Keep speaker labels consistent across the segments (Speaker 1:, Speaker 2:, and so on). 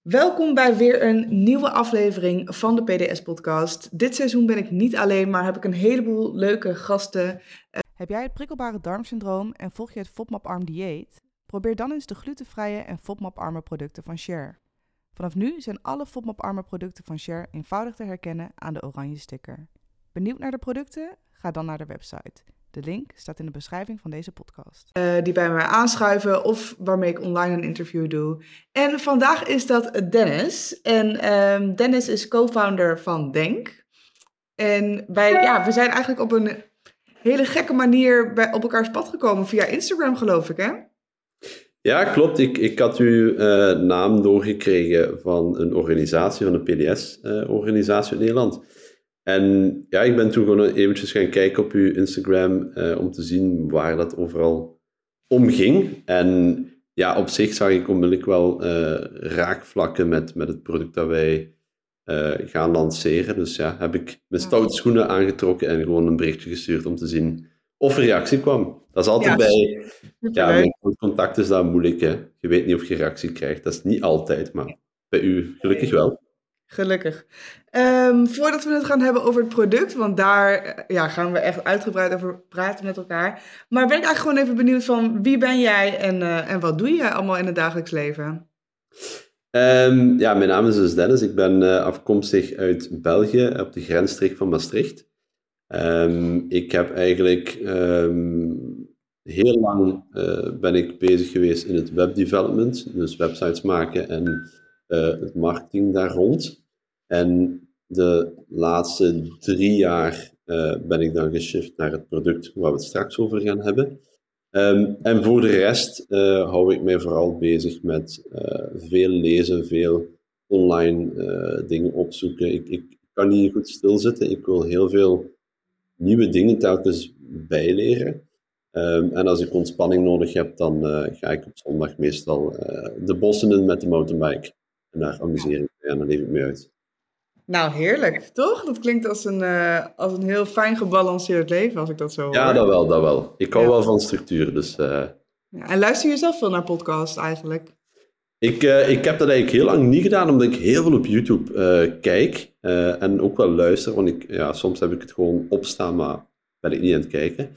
Speaker 1: Welkom bij weer een nieuwe aflevering van de PDS-podcast. Dit seizoen ben ik niet alleen, maar heb ik een heleboel leuke gasten. Heb jij het prikkelbare darmsyndroom en volg je het FODMAP-arm dieet? Probeer dan eens de glutenvrije en FODMAP-arme producten van Share. Vanaf nu zijn alle FODMAP-arme producten van Share eenvoudig te herkennen aan de oranje sticker. Benieuwd naar de producten? Ga dan naar de website. De link staat in de beschrijving van deze podcast. Uh, die bij mij aanschuiven of waarmee ik online een interview doe. En vandaag is dat Dennis. En um, Dennis is co-founder van Denk. En wij, ja, we zijn eigenlijk op een hele gekke manier bij, op elkaars pad gekomen via Instagram, geloof ik, hè?
Speaker 2: Ja, klopt. Ik, ik had uw uh, naam doorgekregen van een organisatie, van een PDS-organisatie uh, in Nederland. En ja, ik ben toen gewoon eventjes gaan kijken op uw Instagram uh, om te zien waar dat overal om ging. En ja, op zich zag ik onmiddellijk wel uh, raakvlakken met, met het product dat wij uh, gaan lanceren. Dus ja, heb ik mijn stoute schoenen aangetrokken en gewoon een berichtje gestuurd om te zien of er reactie kwam. Dat is altijd ja, bij ja, met contact is dat moeilijk. Hè? Je weet niet of je reactie krijgt. Dat is niet altijd, maar bij u gelukkig wel.
Speaker 1: Gelukkig. Um, voordat we het gaan hebben over het product, want daar eh, ja, gaan we echt uitgebreid over praten met elkaar. Maar ben ik eigenlijk gewoon even benieuwd van wie ben jij en, uh, en wat doe je allemaal in het dagelijks leven?
Speaker 2: Um, ja, mijn naam is dus Dennis. Ik ben uh, afkomstig uit België, op de grensstreek van Maastricht. Um, ik heb eigenlijk heel lang ben ik bezig geweest in het webdevelopment, dus websites maken en het marketing daar rond. En de laatste drie jaar uh, ben ik dan geshift naar het product waar we het straks over gaan hebben. Um, en voor de rest uh, hou ik mij vooral bezig met uh, veel lezen, veel online dingen opzoeken. Ik, ik kan niet goed stilzitten. Ik wil heel veel nieuwe dingen telkens bijleren. Um, en als ik ontspanning nodig heb, dan ga ik op zondag meestal de bossen in met de mountainbike. En daar amuseer ik me en dan leef ik me uit.
Speaker 1: Nou, heerlijk, toch? Dat klinkt als een, uh, als een heel fijn gebalanceerd leven, als ik dat zo hoor.
Speaker 2: Ja, dat wel, dat wel. Ik hou wel van structuur, dus... Uh...
Speaker 1: Ja, en luister je zelf veel naar podcast eigenlijk?
Speaker 2: Ik, uh, ik heb dat eigenlijk heel lang niet gedaan, omdat ik heel veel op YouTube kijk. en ook wel luister, want ik, ja, soms heb ik het gewoon opstaan, maar ben ik niet aan het kijken.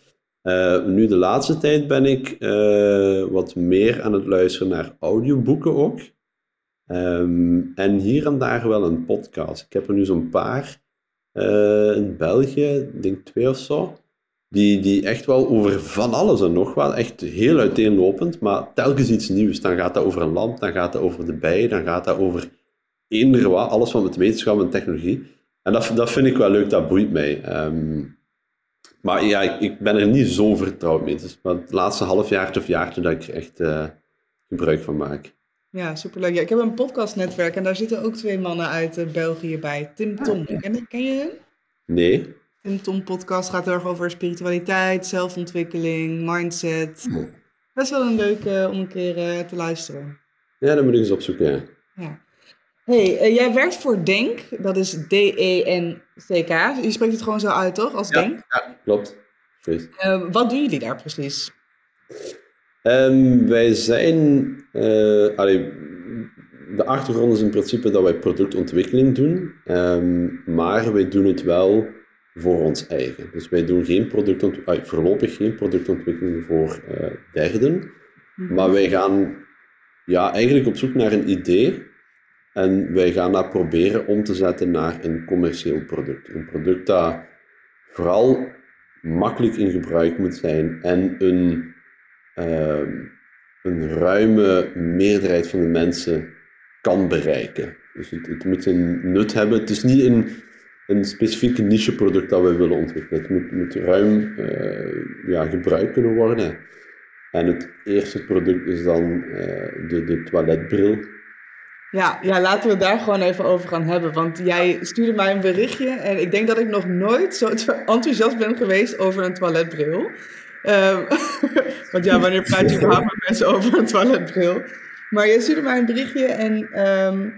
Speaker 2: nu de laatste tijd ben ik wat meer aan het luisteren naar audioboeken ook. Um, en hier en daar wel een podcast. Ik heb er nu zo'n paar uh, in België, denk twee of zo, die, die echt wel over van alles en nog wat, echt heel uiteenlopend, maar telkens iets nieuws. Dan gaat dat over een land, dan gaat dat over de bijen, dan gaat dat over eender wat, alles van met wetenschap en technologie. En dat, dat vind ik wel leuk, dat boeit mij. Um, maar ja, ik, ben er niet zo vertrouwd mee. Het is het laatste half jaar of jaartje dat ik er echt uh, gebruik van maak.
Speaker 1: Ja, superleuk. Ja, ik heb een podcastnetwerk en daar zitten ook twee mannen uit uh, België bij. Tim ah, Tom, ken, ken je hen?
Speaker 2: Nee.
Speaker 1: Tim Tom podcast gaat heel erg over spiritualiteit, zelfontwikkeling, mindset. Oh. Best wel een leuke om een keer uh, te luisteren.
Speaker 2: Ja, dan moet ik eens opzoeken, ja.
Speaker 1: ja. hey, uh, jij werkt voor Denk, dat is D-E-N-C-K. Je spreekt het gewoon zo uit, toch? Als
Speaker 2: ja,
Speaker 1: Denk?
Speaker 2: Ja, klopt.
Speaker 1: wat doen jullie daar precies?
Speaker 2: Um, wij zijn, uh, allee, de achtergrond is in principe dat wij productontwikkeling doen, um, maar wij doen het wel voor ons eigen. Dus wij doen geen productontwikkeling, voorlopig geen productontwikkeling voor uh, derden, mhm. maar wij gaan ja, eigenlijk op zoek naar een idee en wij gaan dat proberen om te zetten naar een commercieel product. Een product dat vooral makkelijk in gebruik moet zijn en een Ehm, een ruime meerderheid van de mensen kan bereiken. Dus het, het, moet een nut hebben. Het is niet een, een specifieke niche-product dat we willen ontwikkelen. Het moet, moet ruim uh, ja, gebruikt kunnen worden. En het eerste product is dan uh, de, de toiletbril.
Speaker 1: Ja, ja, laten we daar gewoon even over gaan hebben. Want jij stuurde mij een berichtje en ik denk dat ik nog nooit zo enthousiast ben geweest over een toiletbril. Um, want ja, wanneer praat je überhaupt met mensen over een toiletbril? Maar je stuurde mij een berichtje en um,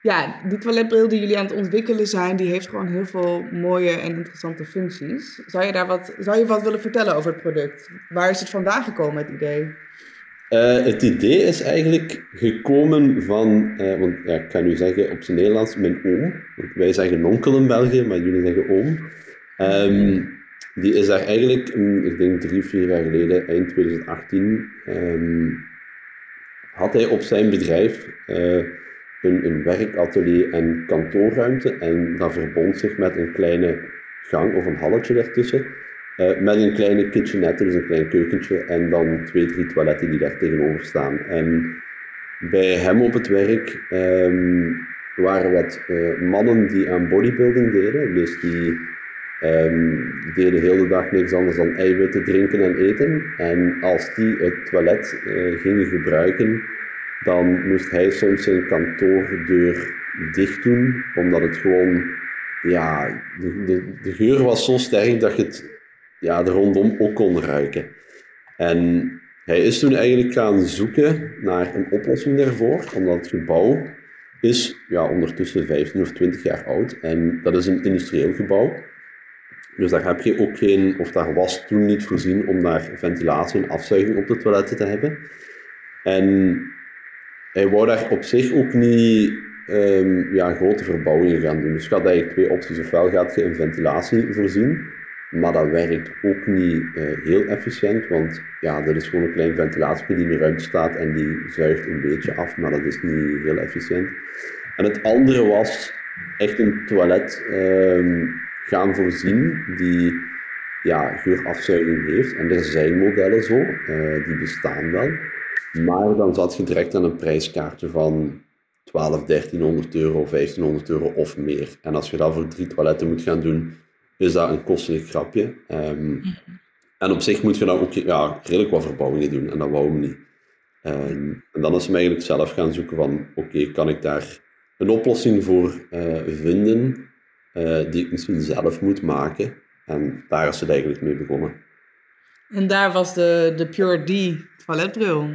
Speaker 1: ja, die toiletbril die jullie aan het ontwikkelen zijn, die heeft gewoon heel veel mooie en interessante functies. Zou je daar wat, zou je wat willen vertellen over het product? Waar is het vandaan gekomen, het idee?
Speaker 2: Uh, het idee is eigenlijk gekomen van, uh, want ja, ik kan nu zeggen op zijn Nederlands, mijn oom. Wij zeggen onkel in België, maar jullie zeggen oom. Um, die is daar eigenlijk, ik denk drie, vier jaar geleden, eind 2018, um, had hij op zijn bedrijf uh, een, een werkatelier en kantoorruimte. En dat verbond zich met een kleine gang of een halletje daartussen. Uh, met een kleine kitchenette, dus een klein keukentje, en dan twee, drie toiletten die daar tegenover staan. En bij hem op het werk um, waren wat uh, mannen die aan bodybuilding deden. Dus die um, deden de hele dag niks anders dan eiwitten drinken en eten. En als die het toilet uh, gingen gebruiken, dan moest hij soms zijn kantoordeur dicht doen, omdat het gewoon, ja, de, de, de geur was zo sterk dat je het ja, er rondom ook kon ruiken. En hij is toen eigenlijk gaan zoeken naar een oplossing daarvoor, omdat het gebouw is ja, ondertussen 15 of 20 jaar oud en dat is een industrieel gebouw. Dus daar heb je ook geen, of daar was toen niet voorzien om daar ventilatie en afzuiging op de toiletten te hebben. En hij wou daar op zich ook niet um, ja, grote verbouwingen gaan doen. Dus je had eigenlijk twee opties. Ofwel gaat je een ventilatie voorzien, maar dat werkt ook niet uh, heel efficiënt, want ja, dat is gewoon een klein ventilatie die in de ruimte staat en die zuigt een beetje af, maar dat is niet heel efficiënt. En het andere was echt een toilet um, gaan voorzien die ja, geurafzuiging heeft. En er zijn modellen zo, uh, die bestaan wel. Maar dan zat je direct aan een prijskaartje van 12, 1300 euro, 1500 euro of meer. En als je dat voor drie toiletten moet gaan doen, is dat een kostelijk grapje. Um, En op zich moet je dan ook ja, redelijk wat verbouwingen doen. En dat wou hem niet. Um, en dan is hem eigenlijk zelf gaan zoeken van, oké, kan ik daar een oplossing voor uh, vinden uh, die ik misschien zelf moet maken? En daar is het eigenlijk mee begonnen.
Speaker 1: En daar was de, de Pure D toiletbril.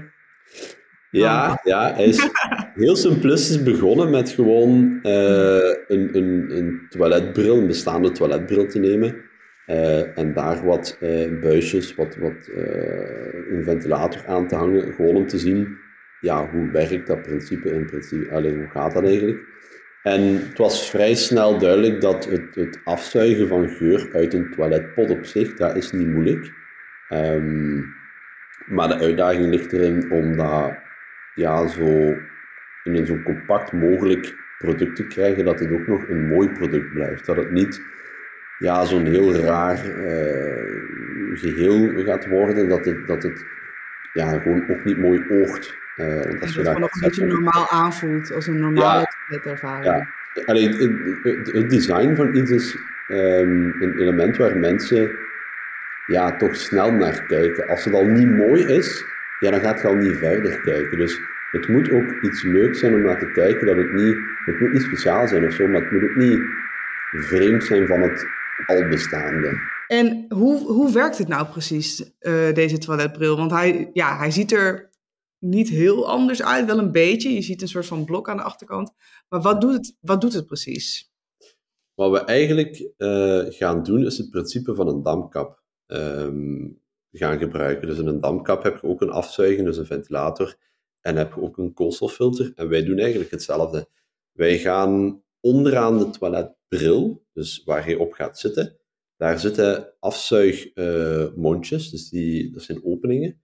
Speaker 2: Ja, ja, hij is heel simplistisch begonnen met gewoon uh, een, een, een toiletbril, een bestaande toiletbril te nemen. Uh, en daar wat uh, buisjes, wat, wat een ventilator aan te hangen, gewoon om te zien, ja, hoe werkt dat principe in principe, alleen hoe gaat dat eigenlijk? En het was vrij snel duidelijk dat het, het afzuigen van geur uit een toiletpot op zich, dat is niet moeilijk. Um, maar de uitdaging ligt erin om dat ja, zo in een zo compact mogelijk product te krijgen, dat het ook nog een mooi product blijft. Dat het niet ja, zo'n heel raar uh, geheel gaat worden, dat het, dat het ja, gewoon ook niet mooi oogt.
Speaker 1: Uh, dat het nog een beetje normaal aanvoelt, als een normale ja, ervaring. Ja.
Speaker 2: Allee, het, het, het, design van iets is um, een element waar mensen ja, toch snel naar kijken. Als het al niet mooi is, ja, dan gaat je al niet verder kijken. Dus het moet ook iets leuks zijn om naar te kijken. Dat het, niet, het moet niet speciaal zijn of zo, maar het moet ook niet vreemd zijn van het al bestaande.
Speaker 1: En hoe, hoe werkt het nou precies, uh, deze toiletbril? Want hij, ja, hij ziet er niet heel anders uit, wel een beetje. Je ziet een soort van blok aan de achterkant. Maar wat doet het, wat doet het precies?
Speaker 2: Wat we eigenlijk uh, gaan doen, is het principe van een damkap um, gaan gebruiken. Dus in een damkap heb je ook een afzuiger, dus een ventilator. En heb je ook een koolstoffilter. En wij doen eigenlijk hetzelfde. Wij gaan onderaan de toiletbril, dus waar je op gaat zitten, daar zitten afzuigmondjes, dus die, dat zijn openingen.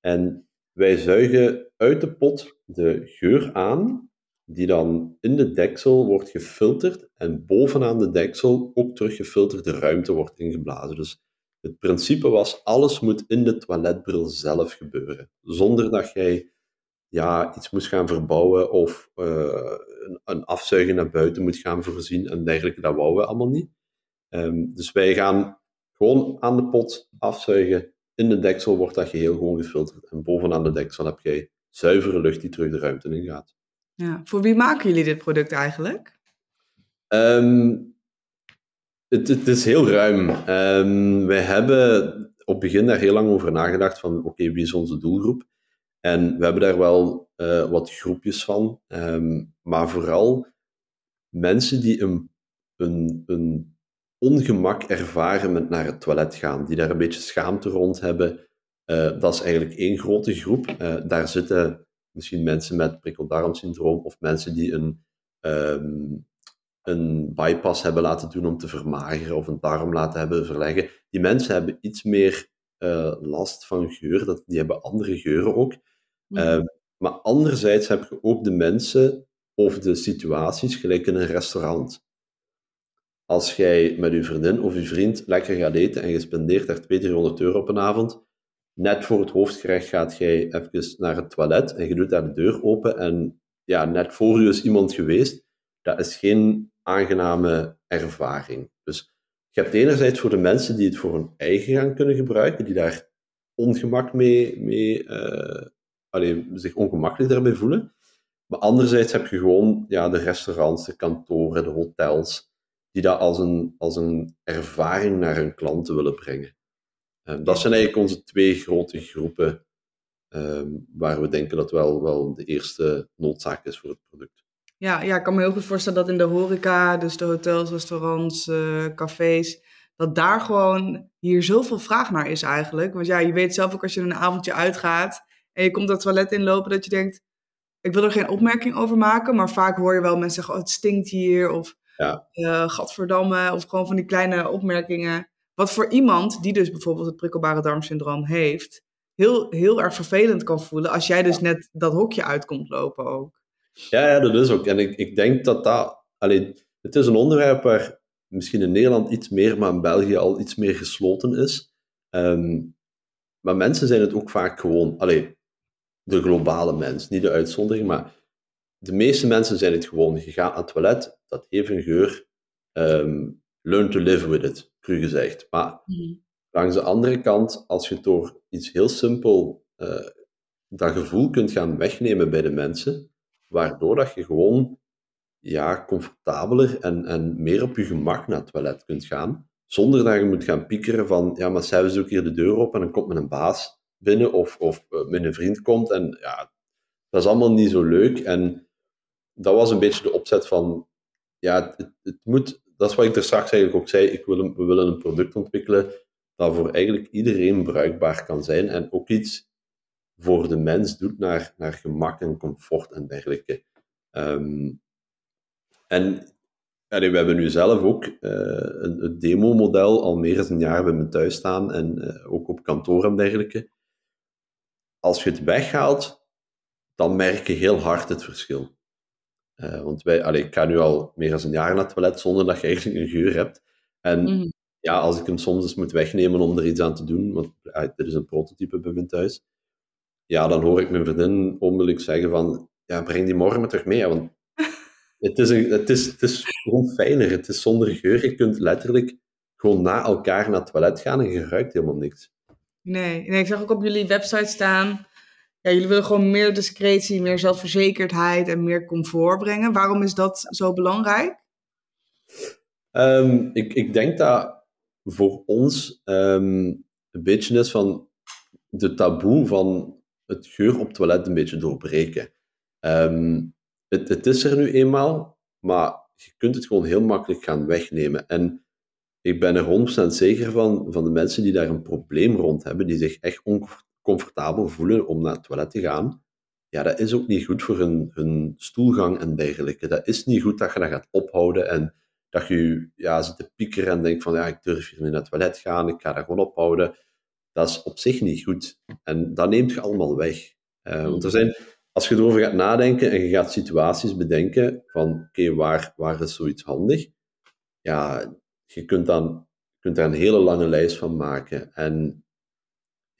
Speaker 2: En wij zuigen uit de pot de geur aan, die dan in de deksel wordt gefilterd en bovenaan de deksel ook terug gefilterde ruimte wordt ingeblazen. Dus het principe was, alles moet in de toiletbril zelf gebeuren. Zonder dat jij ja, iets moet gaan verbouwen of uh, een, een afzuigen naar buiten moet gaan voorzien en dergelijke. Dat wouden we allemaal niet. Um, dus wij gaan gewoon aan de pot afzuigen. In de deksel wordt dat geheel gewoon gefilterd. En bovenaan de deksel heb jij zuivere lucht die terug de ruimte in gaat.
Speaker 1: Ja, voor wie maken jullie dit product eigenlijk?
Speaker 2: Um, het, het, is heel ruim. Um, wij hebben op het begin daar heel lang over nagedacht van oké, wie is onze doelgroep? En we hebben daar wel uh, wat groepjes van, um, maar vooral mensen die een, een, een, ongemak ervaren met naar het toilet gaan, die daar een beetje schaamte rond hebben, Uh, dat is eigenlijk één grote groep. Uh, daar zitten misschien mensen met prikkeldarmsyndroom of mensen die een, um, een bypass hebben laten doen om te vermageren of een darm laten hebben verleggen. Die mensen hebben iets meer uh, last van geur, dat, die hebben andere geuren ook. Mm. maar anderzijds heb je ook de mensen of de situaties, gelijk in een restaurant. Als jij met je vriendin of je vriend lekker gaat eten en je spendeert daar 200, 300 euro op een avond, net voor het hoofdgerecht gaat jij even naar het toilet en je doet daar de deur open en ja, net voor je is iemand geweest. Dat is geen aangename ervaring. Dus je hebt enerzijds voor de mensen die het voor hun eigen gang kunnen gebruiken, die daar ongemak mee, mee uh, allee, zich ongemakkelijk daarbij voelen. Maar anderzijds heb je gewoon ja, de restaurants, de kantoren, de hotels, die dat als een, als een ervaring naar hun klanten willen brengen. Um, dat zijn eigenlijk onze twee grote groepen um, waar we denken dat wel, wel de eerste noodzaak is voor het product.
Speaker 1: Ja, ja, ik kan me heel goed voorstellen dat in de horeca, dus de hotels, restaurants, uh, cafés, dat daar gewoon hier zoveel vraag naar is eigenlijk. Want ja, je weet zelf ook als je een avondje uitgaat en je komt dat toilet inlopen, dat je denkt, ik wil er geen opmerking over maken, maar vaak hoor je wel mensen zeggen, oh, het stinkt hier, of ja. uh, gadverdamme, of gewoon van die kleine opmerkingen. Wat voor iemand die dus bijvoorbeeld het prikkelbare darmsyndroom heeft, heel, heel erg vervelend kan voelen als jij dus net dat hokje uitkomt lopen ook.
Speaker 2: Ja, ja dat is ook. En ik, ik denk dat dat... Alleen, het is een onderwerp waar misschien in Nederland iets meer, maar in België al iets meer gesloten is. Ehm, maar mensen zijn het ook vaak gewoon... Allee, de globale mens, niet de uitzondering, maar de meeste mensen zijn het gewoon. Je gaat aan het toilet, dat heeft een geur. Um, learn to live with it, cru gezegd. Maar mm. langs de andere kant, als je door iets heel simpel uh, dat gevoel kunt gaan wegnemen bij de mensen, waardoor dat je gewoon ja, comfortabeler en, en meer op je gemak naar het toilet kunt gaan, zonder dat je moet gaan piekeren van, ja, maar zij zoek hier de deur op en dan komt een baas binnen of, of uh, met een vriend komt en ja, dat is allemaal niet zo leuk. En dat was een beetje de opzet van, ja, het, het moet dat is wat ik er straks eigenlijk ook zei. Ik wil we willen een product ontwikkelen dat voor eigenlijk iedereen bruikbaar kan zijn en ook iets voor de mens doet naar, naar gemak en comfort en dergelijke. Um, en we hebben nu zelf ook uh, een, een demo-model al meer dan een jaar bij me thuis staan en uh, ook op kantoor en dergelijke. Als je het weghaalt, dan merk je heel hard het verschil. Uh, want wij, allee, ik ga nu al meer dan een jaar naar het toilet zonder dat je eigenlijk een geur hebt. En mm. ja, als ik hem soms eens moet wegnemen om er iets aan te doen, want uh, dit is een prototype bij mijn thuis, ja, dan hoor ik mijn vriendin onmiddellijk zeggen van, ja, breng die morgen terug mee, want het is, een, het, is, het is gewoon fijner, het is zonder geur. Je kunt letterlijk gewoon na elkaar naar het toilet gaan en je ruikt helemaal niks.
Speaker 1: Nee, nee ik zag ook op jullie website staan ja, jullie willen gewoon meer discretie, meer zelfverzekerdheid en meer comfort brengen. Waarom is dat zo belangrijk?
Speaker 2: Um, ik, ik denk dat voor ons um, een beetje is van de taboe van het geur op toilet een beetje doorbreken. Um, het, het is er nu eenmaal, maar je kunt het gewoon heel makkelijk gaan wegnemen. En ik ben er 100% zeker van, van de mensen die daar een probleem rond hebben, die zich echt comfortabel voelen om naar het toilet te gaan, ja, dat is ook niet goed voor hun, hun stoelgang en dergelijke. Dat is niet goed dat je dat gaat ophouden en dat je ja, zit te piekeren en denkt van ja, ik durf hier niet naar het toilet gaan, ik ga dat gewoon ophouden. Dat is op zich niet goed. En dat neemt je allemaal weg. Uh, want er zijn, als je erover gaat nadenken en je gaat situaties bedenken van oké, waar, waar is zoiets handig? Ja, je kunt, dan, kunt daar een hele lange lijst van maken. En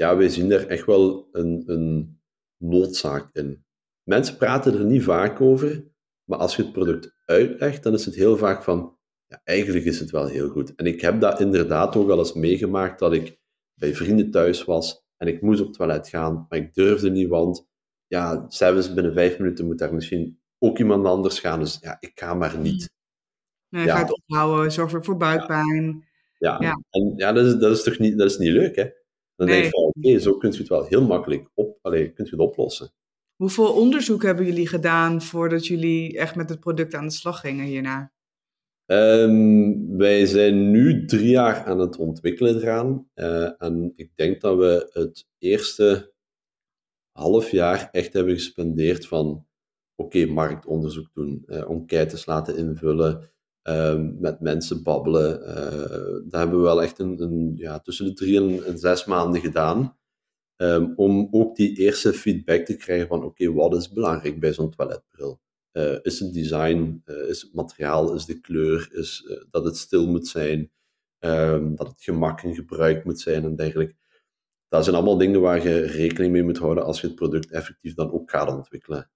Speaker 2: ja, wij zien daar echt wel een, een noodzaak in. Mensen praten er niet vaak over, maar als je het product uitlegt, dan is het heel vaak van, ja, eigenlijk is het wel heel goed. En ik heb dat inderdaad ook wel eens meegemaakt, dat ik bij vrienden thuis was en ik moest op het toilet gaan, maar ik durfde niet, want ja, zelfs binnen vijf minuten moet daar misschien ook iemand anders gaan, dus ja, ik ga maar niet.
Speaker 1: Nee, ja. ga het ophouden, zorg voor buikpijn.
Speaker 2: Ja, ja. en ja, dat is, dat is toch niet, dat is niet leuk, hè? Dan denk je van, oké, zo kun je het wel heel makkelijk op, allez, kunt je het oplossen.
Speaker 1: Hoeveel onderzoek hebben jullie gedaan voordat jullie echt met het product aan de slag gingen hierna?
Speaker 2: Ehm, wij zijn nu drie jaar aan het ontwikkelen eraan. Uh, en ik denk dat we het eerste half jaar echt hebben gespendeerd van oké, marktonderzoek doen, uh, enquêtes laten invullen, uh, met mensen babbelen. Uh, dat hebben we wel echt een, een, ja, tussen de drie en, zes maanden gedaan. Um, om ook die eerste feedback te krijgen van oké, wat is belangrijk bij zo'n toiletbril? Uh, is het design, uh, is het materiaal, is de kleur, is dat het stil moet zijn, um, dat het gemak in gebruik moet zijn en dergelijke. Dat zijn allemaal dingen waar je rekening mee moet houden als je het product effectief dan ook gaat ontwikkelen.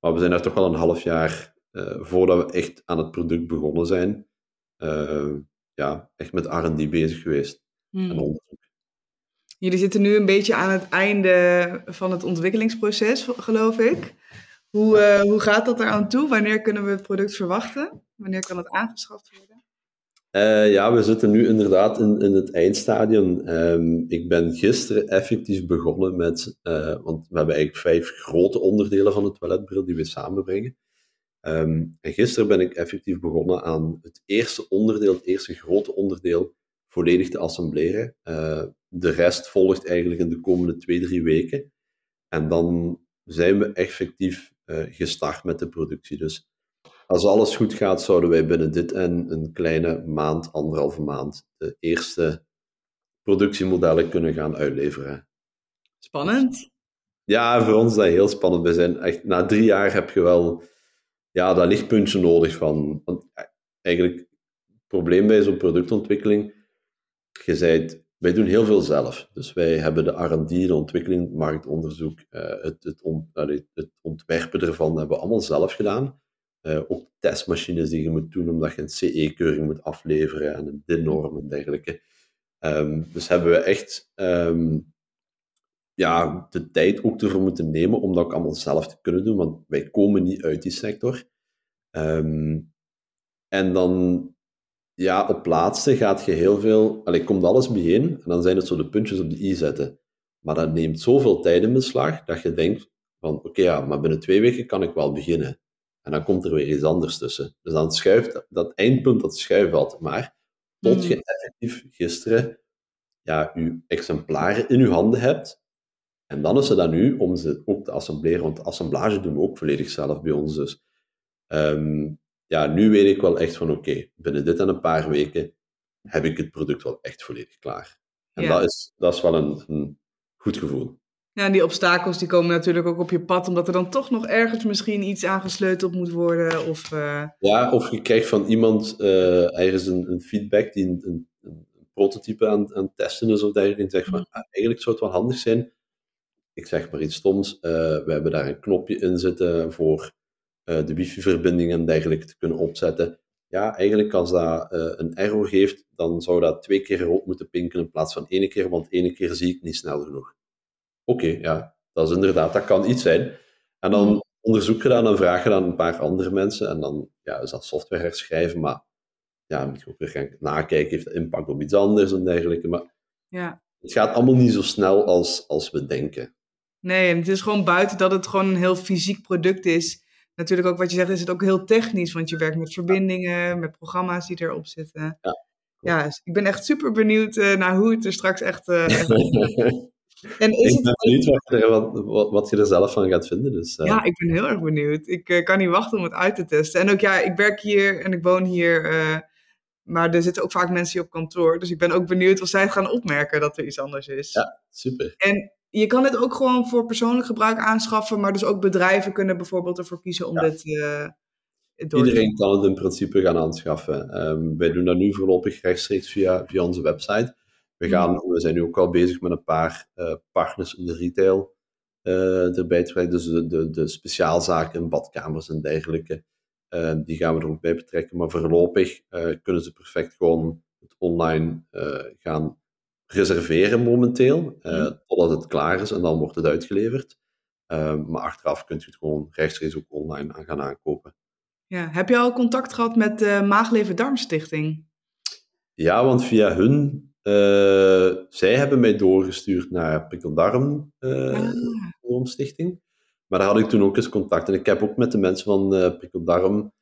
Speaker 2: Maar we zijn daar toch wel een half jaar voordat we echt aan het product begonnen zijn, ja, echt met R&D bezig geweest hmm. en onderzoek.
Speaker 1: Jullie zitten nu een beetje aan het einde van het ontwikkelingsproces, geloof ik. Hoe, uh, hoe gaat dat eraan toe? Wanneer kunnen we het product verwachten? Wanneer kan het aangeschaft worden?
Speaker 2: Uh, ja, we zitten nu inderdaad in, in het eindstadium. Um, ik ben gisteren effectief begonnen met, uh, want we hebben eigenlijk vijf grote onderdelen van de toiletbril die we samenbrengen. Um, en gisteren ben ik effectief begonnen aan het eerste onderdeel, het eerste grote onderdeel, volledig te assembleren. de rest volgt eigenlijk in de komende twee, drie weken. En dan zijn we effectief uh, gestart met de productie. Dus als alles goed gaat, zouden wij binnen dit en een kleine maand, anderhalve maand, de eerste productiemodellen kunnen gaan uitleveren.
Speaker 1: Spannend.
Speaker 2: Ja, voor ons is dat heel spannend. We zijn echt, na drie jaar heb je wel ja, dat lichtpuntje nodig van. Want eigenlijk, het probleem bij zo'n productontwikkeling, je zei wij doen heel veel zelf. Dus wij hebben de R&D, de ontwikkeling, het marktonderzoek, uh, het, het, on, het, ontwerpen ervan hebben we allemaal zelf gedaan. Uh, ook testmachines die je moet doen omdat je een CE-keuring moet afleveren en een DIN-norm en dergelijke. Um, dus hebben we echt um, ja, de tijd ook ervoor moeten nemen om dat ook allemaal zelf te kunnen doen, want wij komen niet uit die sector. Um, en dan ja, op laatste gaat je heel veel... Allee, komt alles bijeen en dan zijn het zo de puntjes op de i zetten. Maar dat neemt zoveel tijd in beslag dat je denkt van oké, ja, maar binnen twee weken kan ik wel beginnen. En dan komt er weer iets anders tussen. Dus dan schuift dat eindpunt, dat schuift altijd maar. Tot je hmm. effectief gisteren ja, je exemplaren in je handen hebt. En dan is het dan nu om ze ook te assembleren, want de assemblage doen we ook volledig zelf bij ons. Dus um, ja, nu weet ik wel echt van oké, binnen dit en een paar weken heb ik het product wel echt volledig klaar. En dat, is, dat is wel een, een goed gevoel.
Speaker 1: Ja, en die obstakels die komen natuurlijk ook op je pad, omdat er dan toch nog ergens misschien iets aangesleuteld moet worden. Of, uh...
Speaker 2: Ja, of je krijgt van iemand uh, ergens een, een, feedback die een, een, een prototype aan, aan, het testen is of dergelijke. En zegt van, mm. ah, eigenlijk zou het wel handig zijn. Ik zeg maar iets stoms. Uh, we hebben daar een knopje in zitten voor uh, de wifi-verbinding en dergelijke te kunnen opzetten. Ja, eigenlijk als dat uh, een error geeft, dan zou dat twee keer rood moeten pinken in plaats van één keer, want één keer zie ik niet snel genoeg. Oké, okay, ja, dat is inderdaad, dat kan iets zijn. En dan mhm. onderzoek je dat en je dan een paar andere mensen en dan ja, is dat software herschrijven, maar ja, moet je ook weer gaan nakijken, heeft dat impact op iets anders en dergelijke. Maar
Speaker 1: ja.
Speaker 2: het gaat allemaal niet zo snel als, als we denken.
Speaker 1: Nee, het is gewoon buiten dat het gewoon een heel fysiek product is natuurlijk ook wat je zegt, is het ook heel technisch. Want je werkt met verbindingen, met programma's die erop zitten.
Speaker 2: Ja,
Speaker 1: ja dus ik ben echt super benieuwd uh, naar hoe het er straks echt... Uh, echt
Speaker 2: en is ik ben benieuwd wat je, er, wat, wat je er zelf van gaat vinden. Dus,
Speaker 1: uh. Ja, ik ben heel erg benieuwd. Ik kan niet wachten om het uit te testen. En ook ja, ik werk hier en ik woon hier... maar er zitten ook vaak mensen hier op kantoor. Dus ik ben ook benieuwd of zij het gaan opmerken dat er iets anders is.
Speaker 2: Ja, super.
Speaker 1: En je kan het ook gewoon voor persoonlijk gebruik aanschaffen, maar dus ook bedrijven kunnen bijvoorbeeld ervoor kiezen om dit uh,
Speaker 2: door Iedereen kan het in principe gaan aanschaffen. Um, wij doen dat nu voorlopig rechtstreeks via, via onze website. We, gaan, mm. we zijn nu ook al bezig met een paar uh, partners in de retail uh, erbij te Dus de, de, de speciaalzaken, badkamers en dergelijke. Ehm, die gaan we er ook bij betrekken. Maar voorlopig kunnen ze perfect gewoon het online gaan reserveren momenteel, uh, totdat het klaar is en dan wordt het uitgeleverd. Uh, maar achteraf kunt u het gewoon rechtstreeks ook online aan gaan aankopen.
Speaker 1: Ja, heb je al contact gehad met de Maagleven Darmstichting?
Speaker 2: Ja, want via hun, uh, zij hebben mij doorgestuurd naar Prikkeldarm ah. Stichting. Maar daar had ik toen ook eens contact. En ik heb ook met de mensen van Prikkeldarm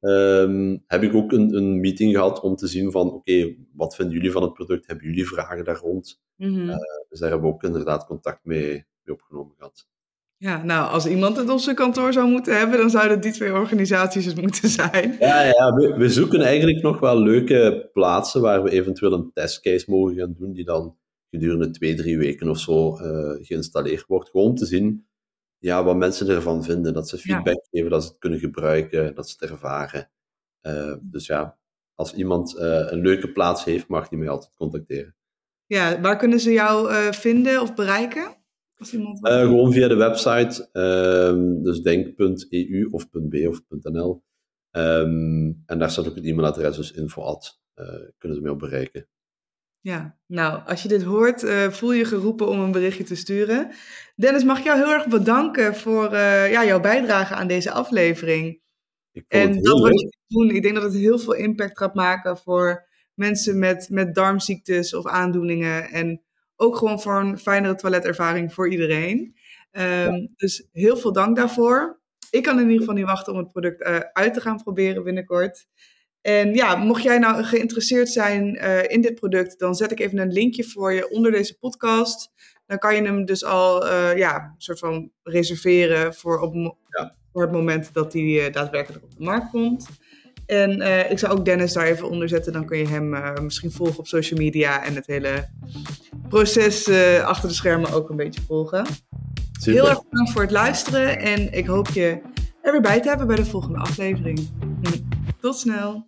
Speaker 2: ehm, heb ik ook een, een meeting gehad om te zien van, oké, wat vinden jullie van het product? Hebben jullie vragen daar rond?
Speaker 1: Mhm.
Speaker 2: dus daar hebben we ook inderdaad contact mee, mee opgenomen gehad.
Speaker 1: Ja, nou, als iemand het op zijn kantoor zou moeten hebben, dan zouden die twee organisaties het moeten zijn.
Speaker 2: Ja, ja we, we, zoeken eigenlijk nog wel leuke plaatsen waar we eventueel een testcase mogen gaan doen, die dan gedurende twee, drie weken of zo uh, geïnstalleerd wordt. Gewoon om te zien ja, wat mensen ervan vinden, dat ze feedback geven, dat ze het kunnen gebruiken, dat ze het ervaren. Uh, dus ja, als iemand uh, een leuke plaats heeft, mag die mij altijd contacteren.
Speaker 1: Ja, waar kunnen ze jou vinden of bereiken?
Speaker 2: Uh, gewoon via de website, um, dus denk.eu of .b of .nl. Um, en daar staat ook het e-mailadres, dus info at, kunnen ze mij op bereiken.
Speaker 1: Ja, nou, als je dit hoort, uh, voel je geroepen om een berichtje te sturen. Dennis, mag ik jou heel erg bedanken voor ja, jouw bijdrage aan deze aflevering. en dat wat je doen, ik denk dat het heel veel impact gaat maken voor mensen met, met darmziektes of aandoeningen. En ook gewoon voor een fijnere toiletervaring voor iedereen. Um, Dus heel veel dank daarvoor. Ik kan in ieder geval niet wachten om het product uh, uit te gaan proberen binnenkort. En ja, mocht jij nou geïnteresseerd zijn uh, in dit product, dan zet ik even een linkje voor je onder deze podcast. Dan kan je hem dus al uh, ja, een soort van reserveren voor, op, ja. voor het moment dat hij daadwerkelijk op de markt komt. En ik zou ook Dennis daar even onder zetten. Dan kun je hem misschien volgen op social media en het hele proces achter de schermen ook een beetje volgen. Super. Heel erg bedankt voor het luisteren en ik hoop je er weer bij te hebben bij de volgende aflevering. Tot snel.